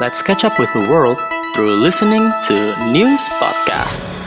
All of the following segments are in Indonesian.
Let's catch up with the world through listening to News Podcast.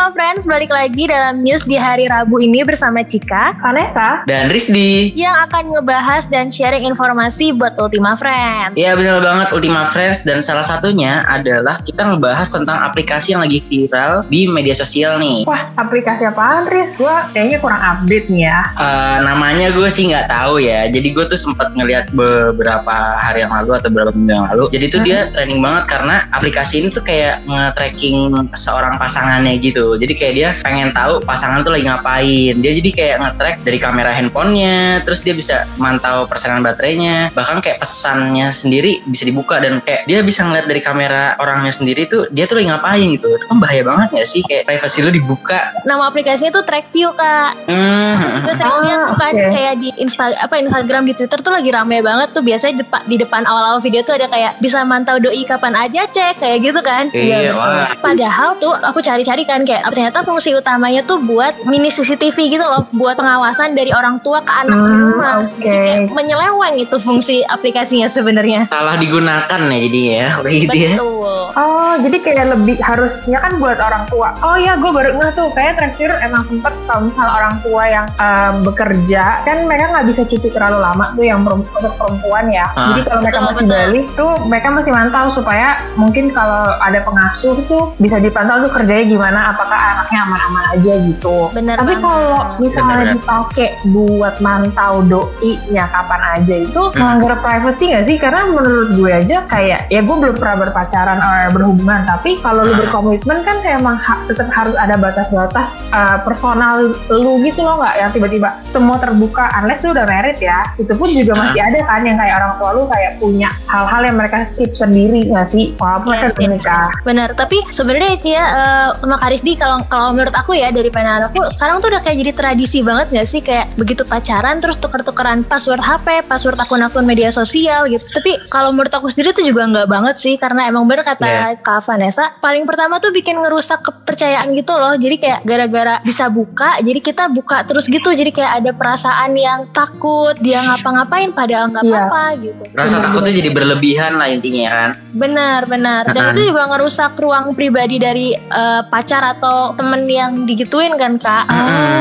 Halo Ultima Friends, balik lagi dalam news di hari Rabu ini bersama Cika Vanessa Dan Rizdi. yang akan ngebahas dan sharing informasi buat Ultima Friends. Ya bener banget Ultima Friends dan salah satunya adalah kita ngebahas tentang aplikasi yang lagi viral di media sosial nih. Wah aplikasi apaan Riz? Gua kayaknya kurang update nih ya Eh, namanya gue sih nggak tahu ya. Jadi gue tuh sempat ngeliat beberapa hari yang lalu atau beberapa minggu yang lalu. Jadi tuh dia trending banget karena aplikasi ini tuh kayak nge-tracking seorang pasangannya gitu. Jadi kayak dia pengen tahu pasangan tuh lagi ngapain. Dia jadi kayak nge-track dari kamera handphonenya, terus dia bisa mantau persenan baterainya. Bahkan kayak pesannya sendiri bisa dibuka dan kayak dia bisa ngeliat dari kamera orangnya sendiri tuh dia tuh lagi ngapain gitu. Itu kan bahaya banget gak sih kayak privasi lu dibuka. Nama aplikasinya tuh Track View kak. Hmm. Gue sering lihat tuh kan oke. kayak di Insta apa Instagram di Twitter tuh lagi rame banget tuh biasanya depa- di depan awal-awal video tuh ada kayak bisa mantau doi kapan aja cek kayak gitu kan. Iya, wah. Padahal tuh aku cari-cari kan kayak ternyata fungsi utamanya tuh buat mini CCTV gitu loh, buat pengawasan dari orang tua ke anak di Hmm, rumah. oke. Jadi kayak menyeleweng itu fungsi aplikasinya sebenarnya. salah digunakan ya jadinya ya kayak gitu ya Betul. Oh jadi kayak lebih harusnya kan buat orang tua Oh ya gue baru ngeh tuh Kayak terakhir emang sempet Kalau misalnya orang tua yang em, bekerja Kan mereka nggak bisa cuti terlalu lama tuh Yang untuk perempuan ya Ah. Jadi kalau mereka Betul, masih betul. balik tuh Mereka masih mantau supaya Mungkin kalau ada pengasuh tuh Bisa dipantau tuh kerjanya gimana Apakah anaknya aman-aman aja gitu Bener Tapi kalau misalnya dipakai buat mantau doi-nya kapan aja itu Hmm. melanggar privacy gak sih? Karena menurut gue aja kayak ya gue belum pernah berpacaran atau berhubungan tapi kalau lu Ah. berkomitmen kan kayak emang ha- tetap harus ada batas-batas uh, personal lu gitu loh nggak yang tiba-tiba semua terbuka unless lu udah married ya itu pun juga Ah. masih ada kan yang kayak orang tua lu kayak punya hal-hal yang mereka keep sendiri gak sih? Walaupun mereka Yes, udah yes, nikah. Bener, tapi sebenarnya Ci ya eh, sama Karisdi kalau kalau menurut aku ya dari pandangan aku sekarang tuh udah kayak jadi tradisi banget gak sih kayak begitu pacaran terus tuker-tukeran password HP, password akun-akun media sosial gitu. Tapi kalau menurut aku sendiri tuh juga nggak banget sih karena emang bener kata Kak Vanessa, paling pertama tuh bikin ngerusak kepercayaan gitu loh. Jadi kayak gara-gara bisa buka, jadi kita buka terus gitu. Jadi kayak ada perasaan yang takut dia ngapa-ngapain padahal nggak Iya. apa-apa gitu. rasa takutnya jadi berlebihan lah intinya kan Benar, benar. Dan itu juga ngerusak ruang pribadi dari eh, pacar atau temen yang digituin kan, Kak?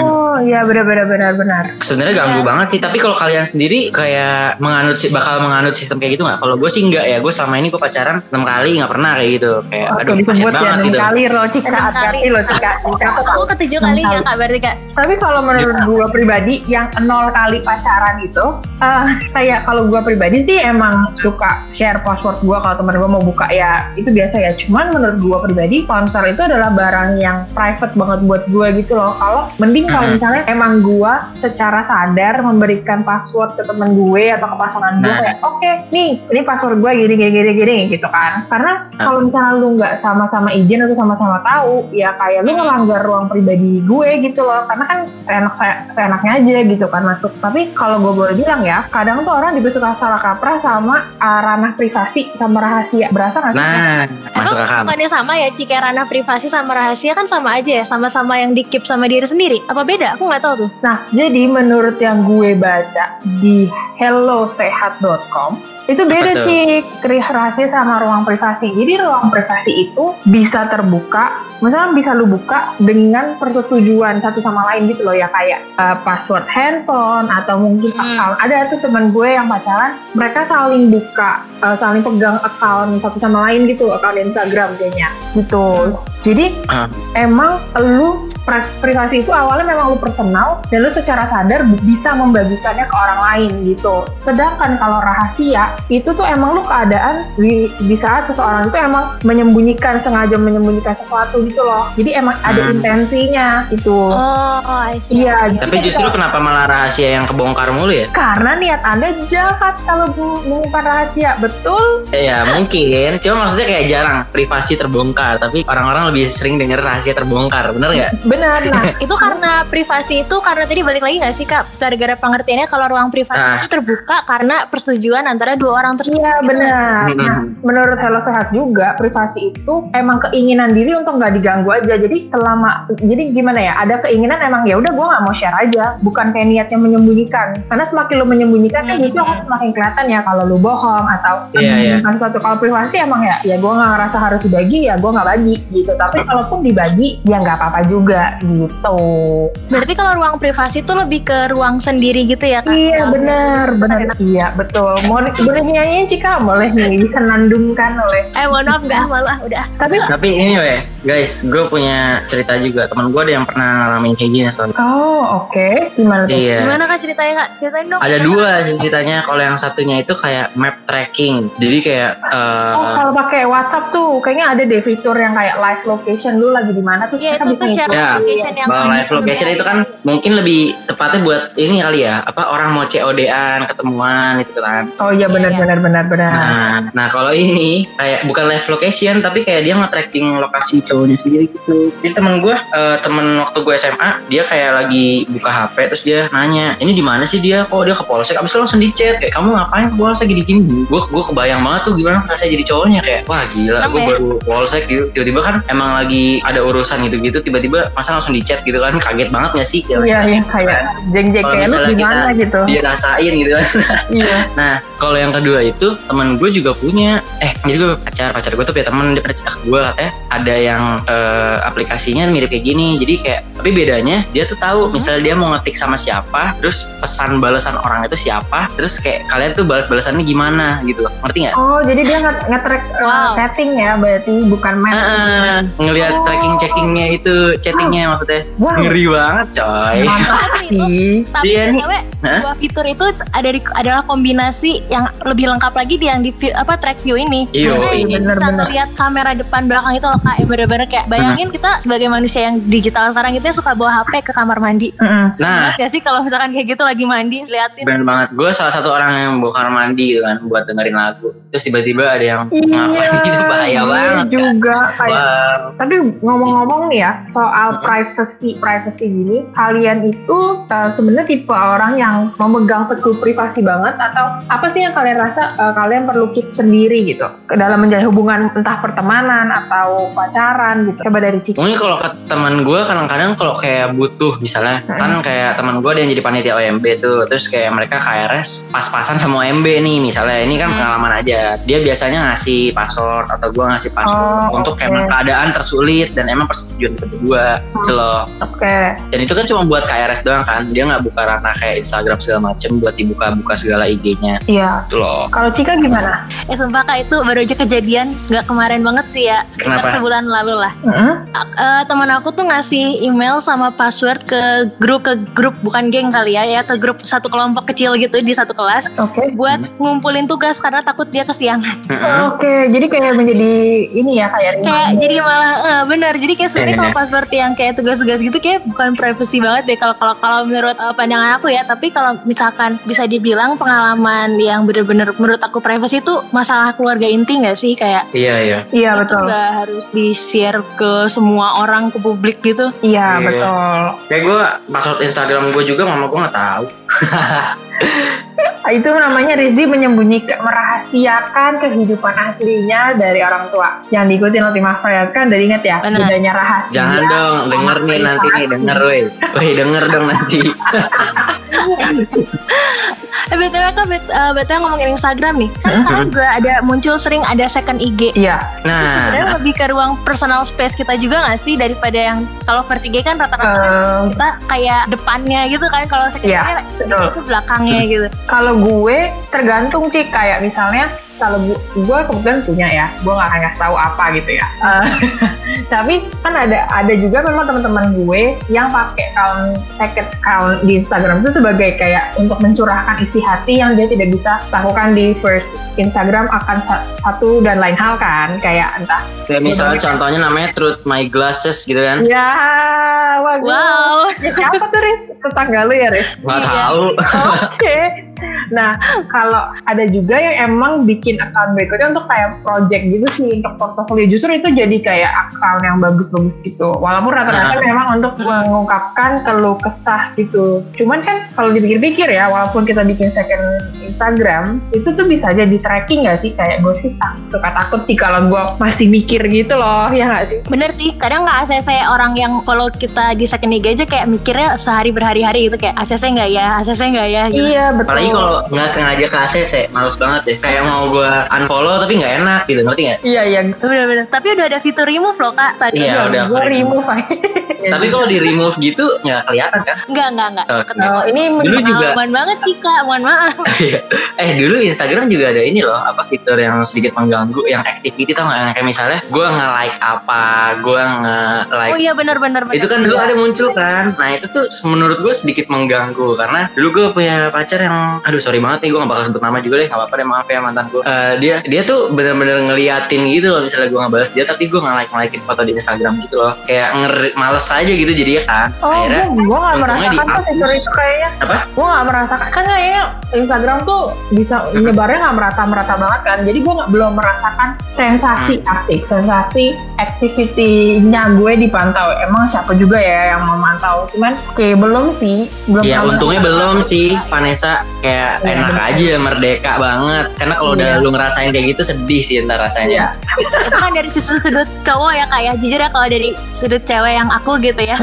Oh iya benar-benar benar-benar. sebenarnya ganggu Iya. banget sih tapi kalau kalian sendiri kayak menganut bakal menganut sistem kayak gitu nggak kalau gue sih enggak ya gue selama ini gue pacaran enam kali nggak pernah kayak gitu kayak Oke aduh disebut ya banget enam gitu kali loh Cika kali. loh Cika. Aku ketujuh kalinya, kali. Kak, berarti, Kak. Tapi kalau menurut gue pribadi yang nol kali pacaran itu eh, kayak kalau gue pribadi sih emang suka share password gue kalau temen gue mau buka ya itu biasa ya. Cuman menurut gue pribadi ponsel itu adalah barang yang private banget buat gue gitu loh. Kalau mending kalau misalnya emang gue secara sadar memberikan password ke temen gue atau ke pasangan gue Nah. kayak oke nih ini password gue gini gini gini gini gitu kan. Karena kalau misalnya lu nggak sama-sama izin atau sama-sama tahu ya kayak lu ngelanggar ruang pribadi gue gitu loh karena kan seenak seenaknya aja gitu kan masuk tapi kalau gue boleh bilang ya kadang tuh orang juga suka salah kaprah sama uh, ranah privasi sama rahasia berasa nggak sih nah masuk akal bukannya sama ya, Ci? Kayak ranah privasi sama rahasia kan sama aja ya? Sama-sama yang di-keep sama diri sendiri. Apa beda? Aku nggak tahu tuh. Nah, jadi menurut yang gue baca di hellosehat.com itu beda sih rahasia sama ruang privasi. Jadi ruang privasi itu bisa terbuka, misalnya bisa lu buka dengan persetujuan satu sama lain gitu loh ya kayak uh, password handphone atau mungkin Hmm. account. Ada tuh teman gue yang pacaran, mereka saling buka, uh, saling pegang account satu sama lain gitu, account Instagram kayaknya gitu. Jadi Ah. emang lu privasi itu awalnya memang lu personal dan lu secara sadar bisa membagikannya ke orang lain gitu. Sedangkan kalau rahasia itu tuh emang lu keadaan di, di saat seseorang itu emang menyembunyikan sengaja menyembunyikan sesuatu gitu loh. Jadi emang ada Hmm. intensinya itu. Oh, see. Iya. tapi jadi justru kalau- kenapa malah rahasia yang kebongkar mulu ya karena niat anda jahat kalau bu- menyimpan rahasia betul. ya mungkin cuma maksudnya kayak jarang privasi terbongkar tapi orang-orang lebih sering denger rahasia terbongkar bener nggak benar. Nah, itu karena privasi itu karena tadi balik lagi nggak sih kak gara-gara pengertiannya kalau ruang privasi Ah. itu terbuka karena persetujuan antara dua orang tersebut Iya gitu. benar. Hmm. Nah, menurut Hello Sehat juga privasi itu emang keinginan diri untuk nggak diganggu aja. Jadi selama jadi gimana ya? Ada keinginan emang ya udah gue nggak mau share aja. Bukan kayak niatnya menyembunyikan. Karena semakin lu menyembunyikan kan Hmm. justru akan semakin kelihatan ya kalau lu bohong atau Iya, iya. menyembunyikan sesuatu. Kalau privasi emang ya ya gue nggak ngerasa harus dibagi ya gue nggak bagi gitu. Tapi kalaupun dibagi ya nggak apa-apa juga gitu. berarti kalau ruang privasi itu lebih ke ruang sendiri gitu ya kak Iya benar benar iya betul. Mau boleh nyanyiin Cika boleh nih disenandungkan oleh. eh mohon maaf nggak malah udah Tapi Tapi ini weh, guys, gue punya cerita juga. Temen gue ada yang pernah ngalamin kayak gini. Oh oke, gimana tuh? Iya. gimana kak ceritanya kak ceritain dong Ada dua sih ceritanya. Kalau yang satunya itu kayak map tracking. Jadi kayak eh, Oh kalau pakai WhatsApp tuh kayaknya ada deh fitur yang kayak live location lu lagi di mana tuh Iya kita itu bisa tuh share. Ya, location yang Kalau live location itu kan mungkin lebih tepatnya buat ini kali ya, apa orang mau COD-an, ketemuan gitu kan. Oh iya benar Iya. benar benar benar. Nah, nah kalau ini kayak bukan live location tapi kayak dia nge-tracking lokasi cowoknya sendiri gitu. Jadi temen gue, eh, temen waktu gue SMA, dia kayak lagi buka HP terus dia nanya, ini di mana sih dia? Kok dia ke polsek? Abis itu langsung di chat kayak kamu ngapain ke polsek gini gini? Gue gue kebayang banget tuh gimana rasanya jadi cowoknya kayak wah gila, gue ya? baru polsek gitu. Tiba-tiba kan emang lagi ada urusan gitu-gitu, tiba-tiba masa langsung di chat gitu kan? Kaget banget gak sih? Kayak, Iya iya kayak jeng-jeng Kalau kayak lu gimana kita- gitu. dia rasain gitu kan. Iya. Nah, kalau yang kedua itu teman gue juga punya. Eh, jadi gue pacar pacar gue tuh punya temen dia pernah cerita ke gue katanya ada yang eh, aplikasinya mirip kayak gini. Jadi kayak tapi bedanya dia tuh tahu Hmm. misalnya dia mau ngetik sama siapa, terus pesan balasan orang itu siapa, terus kayak kalian tuh balas-balasannya gimana gitu. Ngerti nggak? Oh jadi dia nge- nge-track uh, Wow. setting ya berarti bukan map. Heeh, ngelihat Oh. tracking checkingnya itu chattingnya maksudnya Wow. ngeri banget coy. Mantap Tapi itu sih. tapi Dia nih- BTW, Hah? dua fitur itu ada di, adalah kombinasi yang lebih lengkap lagi di yang di view, apa track view ini. Iya, Karena iya, ini bisa bener-bener. melihat kamera depan belakang itu loh kak, yang bener-bener kayak bayangin kita sebagai manusia yang digital sekarang itu suka bawa HP ke kamar mandi. Mm-mm. Nah, gak sih kalau misalkan kayak gitu lagi mandi liatin bener banget. Gue salah satu orang yang buka kamar mandi gitu kan buat dengerin lagu. Terus tiba-tiba ada yang ngapain gitu bahaya iya banget kan. juga kayak Wah, Tapi ngomong-ngomong nih ya soal Privacy privacy gini, kalian itu uh, sebenarnya tipe orang yang memegang teguh privasi banget atau apa sih yang kalian rasa uh, kalian perlu keep sendiri gitu ke dalam menjalin hubungan entah pertemanan atau pacaran gitu. Coba dari Ciki. Mungkin kalau ke teman gue kadang-kadang kalau kayak butuh misalnya Hmm. kan kayak teman gue ada yang jadi panitia OMB tuh terus kayak mereka KRS pas-pasan sama OMB nih misalnya ini kan Hmm. pengalaman aja dia biasanya ngasih password atau gue ngasih password Oh, untuk oke. emang keadaan tersulit dan emang persetujuan kita berdua gitu loh Oke. dan itu kan cuma buat KRS doang kan dia nggak buka ranah kayak Instagram segala macem buat dibuka-buka segala IG-nya Iya. gitu loh Kalau Cika gimana? Eh sumpah kak itu baru aja kejadian Gak kemarin banget sih ya Sekitar Kenapa? sebulan lalu lah Mm-mm. Ak- eh, Temen aku tuh ngasih email sama password ke grup Ke grup bukan geng kali ya ya Ke grup satu kelompok kecil gitu di satu kelas Oke. Buat ngumpulin tugas karena takut dia kesiangan Mm-mm. Oke, jadi kayak menjadi ini ya kayak Kayak jadi malah eh, bener Jadi kayak sebenarnya Iya. kalau password yang kayak tugas-tugas gitu Kayak bukan privacy banget deh Kalau kalau kalau menurut eh, pandangan aku ya Tapi kalau misalkan bisa dibilang pengalaman yang bener-bener menurut aku privacy itu Masalah keluarga inti gak sih Kayak iya iya Iya betul. nggak harus di share ke semua orang ke publik gitu Iya Iya. betul. kayak gue password Instagram gue juga mama gue nggak tahu Itu namanya Rizdi menyembunyikan, merahasiakan kehidupan aslinya dari orang tua. Yang diikutin Mas Fayat kan, dari inget ya, Benar. bedanya rahasia. Jangan dong, denger nih nanti nih, denger weh. Weh, denger dong nanti. eh btw kan bet, eh, btw ngomongin Instagram nih? Kan sekarang juga ada muncul sering ada second IG Iya, Itu sebenarnya Nah, lebih ke ruang personal space kita juga gak sih? Daripada yang kalau versi G kan rata-rata eh, kita kayak depannya gitu kan? Kalau second Iya, IG itu belakangnya gitu. Kalau gue tergantung sih kayak misalnya kalau gue, gue kebetulan punya ya, gue gak akan ngasih tahu apa gitu ya. Eh, tapi kan ada ada juga memang teman-teman gue yang pakai account second account di Instagram itu sebagai kayak untuk mencurahkan isi hati yang dia tidak bisa lakukan di first Instagram akan sa- satu dan lain hal kan kayak entah kayak misalnya contohnya namanya Truth My Glasses gitu kan. ya bagus wow Ya, siapa tuh Riz tetangga lu ya Riz Nggak Iya. tahu. Oke. Nah kalau ada juga yang emang bikin account berikutnya untuk kayak project gitu sih untuk portofolio justru itu jadi kayak account yang bagus-bagus gitu. Walaupun rata-rata Nah. memang untuk mengungkapkan keluh kesah gitu. Cuman kan kalau dipikir-pikir ya walaupun kita bikin second Instagram itu tuh bisa aja di tracking gak sih? Kayak gue sih tak, suka takut sih kalau gue masih mikir gitu loh ya gak sih? Bener sih, kadang nggak ACC orang yang follow kita di second IG aja kayak mikirnya sehari berhari-hari gitu kayak ACC nggak ya, ACC nggak ya gitu. iya betul. Apalagi kalau nggak sengaja ke ACC, males banget ya. Kayak mau gue unfollow tapi nggak enak gitu, ngerti nggak? iya iya Bener-bener. Tapi udah ada fitur remove loh kak. Saat Iya, udah. gue remove aja Tapi kalau di remove gitu nggak kelihatan kan? Enggak, enggak, enggak. Oh, Oh, ini Dulu juga banget Cika, mohon maaf. eh dulu Instagram juga ada ini loh apa fitur yang sedikit mengganggu yang activity tau nggak kayak misalnya gue nge-like apa gue nge-like Oh iya bener-bener. itu kan dulu ada muncul kan nah itu tuh menurut gue sedikit mengganggu karena dulu gue punya pacar yang aduh sorry banget nih gue gak bakal sebut nama juga deh gak apa-apa deh maaf ya mantan gue Eh, dia dia tuh bener-bener ngeliatin gitu loh misalnya gue ngebales dia tapi gue nge-like ngeliatin foto di Instagram gitu loh kayak ngeri males aja gitu jadi ya kan Oh, akhirnya gue gue gak merasakan tuh fitur itu kayaknya. Apa? Gue gak merasakan. Kan kayaknya Instagram tuh bisa nyebarnya gak merata-merata banget kan. Jadi gue gak, belum merasakan sensasi Hmm. asik, sensasi activity-nya gue dipantau. Emang siapa juga ya yang memantau. Cuman kayak belum sih. Belum Ya untungnya belum sih Vanessa kayak Iya, enak bener. aja merdeka banget karena kalau udah Iya. lu ngerasain kayak gitu sedih sih ntar rasanya. itu kan dari sudut sudut cowok ya kak ya. Jujur ya kalau dari sudut cewek yang aku gitu ya.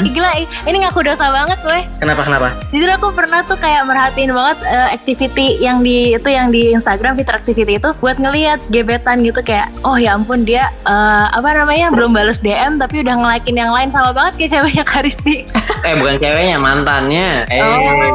Gila, ini ngaku dosa banget gue. Kenapa kenapa? Jujur aku pernah tuh kayak merhatiin banget eh, activity yang di itu yang di Instagram fitur activity itu buat ngelihat gebetan gitu kayak oh ya ampun dia eh, apa namanya belum balas DM tapi udah nge-like-in yang lain sama banget kayak ceweknya Karisti. Eh bukan ceweknya mantannya. Eh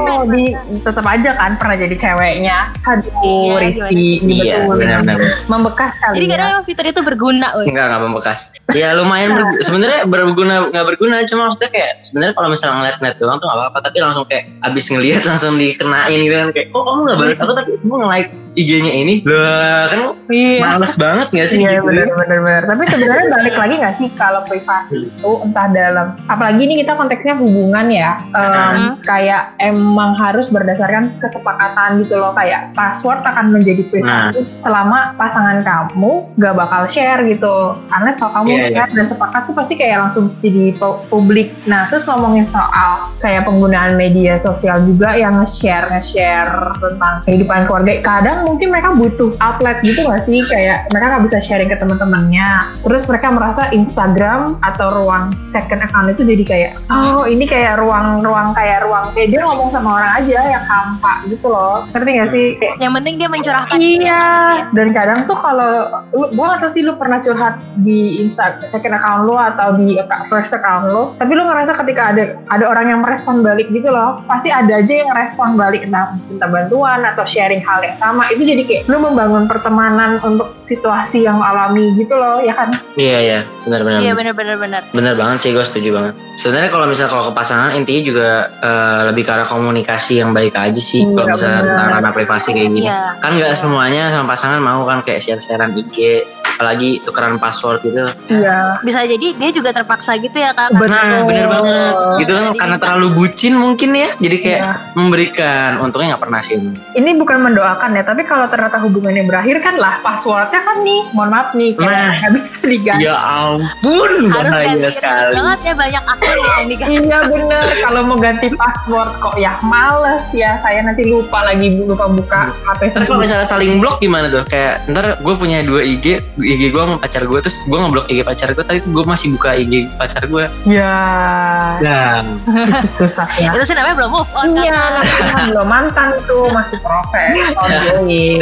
Oh, di tetap aja kan pernah jadi ceweknya. Aduh, Iya, Rizky, ini iya betul benar-benar. membekas kali Jadi ya. kadang emang fitur itu berguna, woy. Enggak enggak membekas. Ya lumayan bergu- sebenarnya berguna nggak berguna cuma maksudnya kayak sebenarnya kalau misalnya ngeliat-ngeliat doang tuh nggak apa-apa tapi langsung kayak abis ngeliat langsung dikenain gitu kan kayak oh kamu nggak balas aku tapi kamu nge-like IG-nya ini lah kan Iya. males banget nggak sih Iya gitu? benar benar benar. Tapi sebenarnya balik lagi nggak sih kalau privasi itu entah dalam apalagi ini kita konteksnya hubungan ya. Em, Hmm. Kayak emang harus berdasarkan kesepakatan gitu loh kayak password akan menjadi privasi selama pasangan kamu gak bakal share gitu. Karena kalau kamu Iya, iya. share dan sepakat tuh pasti kayak langsung jadi pu- publik. Nah terus ngomongin soal kayak penggunaan media sosial juga yang nge-share nge-share tentang kehidupan keluarga. Kadang mungkin mereka butuh outlet gitu gak sih? Kayak mereka nggak bisa sharing ke teman-temannya. Terus mereka merasa Instagram atau ruang second account itu jadi kayak oh ini kayak ruang-ruang kayak ruang kayak dia ngomong sama orang aja yang hampa gitu loh. Ngerti gak sih? Kayak, Yang penting dia mencurahkan. Iya, dan kadang tuh kalau lu, gak tau sih lu pernah curhat di Insta second account lu atau di first account lu, tapi lu ngerasa ketika ada ada orang yang merespon balik gitu loh, pasti ada aja yang respon balik. Entah minta bantuan atau sharing hal yang sama, itu jadi kayak lu membangun pertemanan untuk situasi yang alami gitu loh, ya kan? Iya iya benar-benar. Iya benar-benar benar. Bener banget sih, gue setuju banget. Sebenarnya kalau misalnya kalau ke pasangan intinya juga eh, lebih ke arah komunikasi yang baik aja sih. Iya, kalau misalnya tentang ranah privasi kayak gini, Iya. kan nggak semuanya sama pasangan mau kan kayak share-sharean IG, apalagi tukeran password gitu. Iya. Bisa jadi dia juga terpaksa gitu ya kak. Betul. Nah, bener banget. Gitu kan Jadi karena terlalu bucin mungkin ya. Jadi kayak Iya. memberikan. Untungnya nggak pernah sih. Ini bukan mendoakan ya, tapi kalau ternyata hubungannya berakhir kan lah passwordnya kan nih, mohon maaf nih, Nah. nggak bisa diganti. Ya ampun, Harus bahaya ganti sekali. banget ya banyak akun yang diganti. Iya bener, kalau mau ganti password kok ya males ya, saya nanti lupa lagi lupa buka HP Terus kalau misalnya saling blok gimana tuh? Kayak ntar gue punya dua IG, IG gue sama pacar gue, terus gue ngeblok IG pacar gue, tapi gue masih buka IG pacar gue. Ya, Nah, itu susah ya. Itu sih namanya belum move on kan. Iya, namanya belum mantan tuh masih proses. ongoing.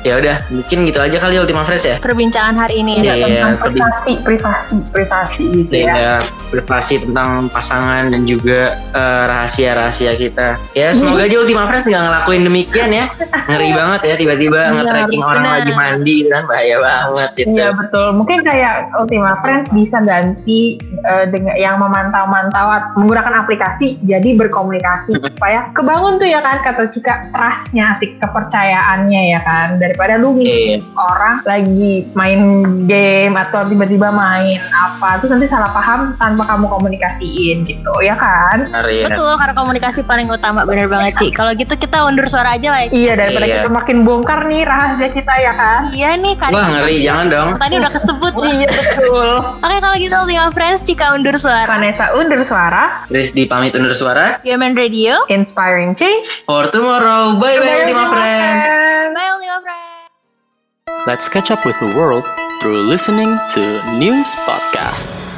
ya udah, mungkin gitu aja kali Ultima Fresh ya. Perbincangan hari ini. Iya, Ya, iya, tentang tapi- privasi, privasi, privasi gitu ya. Ya, privasi tentang pasangan dan juga eh, rahasia-rahasia kita. Ya, semoga aja Ultima Fresh nggak ngelakuin demikian ya. Ngeri banget ya tiba-tiba Benar, nge-tracking orang lagi mandi gitu kan bahaya banget gitu. Iya betul. Mungkin kayak Ultima Friends bisa ganti eh, dengan yang memantau-mantau menggunakan aplikasi jadi berkomunikasi supaya kebangun tuh ya kan kata Cika trustnya, asik kepercayaannya ya kan daripada lu ngikutin Iya. orang lagi main game atau tiba-tiba main apa terus nanti salah paham tanpa kamu komunikasiin gitu ya kan? Benar, ya. Betul, karena komunikasi paling utama bener banget Ci. Kalau gitu kita undur suara aja lah. ya. Iya daripada Iya. kita makin bongkar nih rahasia kita ya kan? Iya nih kan. Wah ngeri, jangan dong. Tadi udah kesebut. Iya betul. Oke kalau gitu Ultima Friends, Cika undur suara. Vanessa undur suara, Rizdi pamit undur suara. Yemen Radio. inspiring change. For tomorrow. Bye bye Ultima Friends. Bye Ultima Friends. Let's catch up with the world through listening to News Podcast.